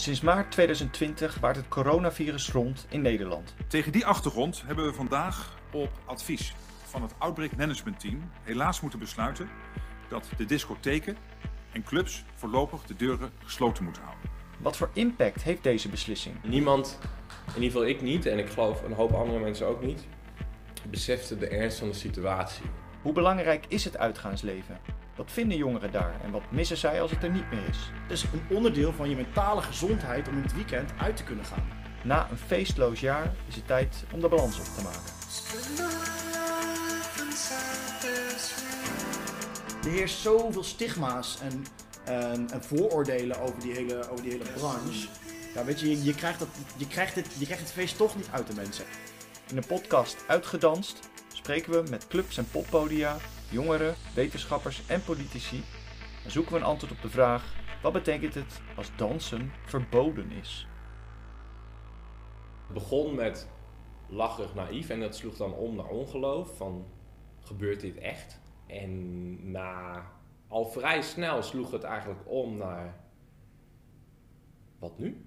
Sinds maart 2020 waart het coronavirus rond in Nederland. Tegen die achtergrond hebben we vandaag op advies van het Outbreak Management Team helaas moeten besluiten dat de discotheken en clubs voorlopig de deuren gesloten moeten houden. Wat voor impact heeft deze beslissing? Niemand, in ieder geval ik niet en ik geloof een hoop andere mensen ook niet, besefte de ernst van de situatie. Hoe belangrijk is het uitgaansleven? Wat vinden jongeren daar en wat missen zij als het er niet meer is? Het is een onderdeel van je mentale gezondheid om in het weekend uit te kunnen gaan. Na een feestloos jaar is het tijd om de balans op te maken. Er heerst zoveel stigma's en, en, en vooroordelen over die hele, over die hele branche. Ja, weet je, je, je, krijgt dat, je, krijgt het, je krijgt het feest toch niet uit de mensen. In de podcast Uitgedanst spreken we met clubs en poppodia, jongeren, wetenschappers en politici. En zoeken we een antwoord op de vraag: wat betekent het als dansen verboden is? Het begon met lacherig naïef en dat sloeg dan om naar ongeloof van gebeurt dit echt? En na al vrij snel sloeg het eigenlijk om naar wat nu?